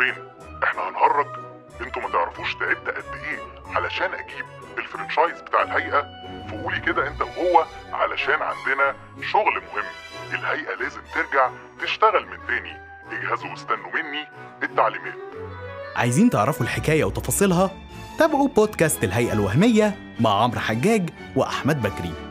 فين؟ إحنا هنهرج أنتوا ما تعرفوش تعبت قد إيه علشان أجيب الفرنشايز بتاع الهيئة؟ فقولي كده أنت وهو علشان عندنا شغل مهم. الهيئة لازم ترجع تشتغل من تاني. اجهزوا واستنوا مني التعليمات. عايزين تعرفوا الحكاية وتفاصيلها؟ تابعوا بودكاست الهيئة الوهمية مع عمرو حجاج وأحمد بكري.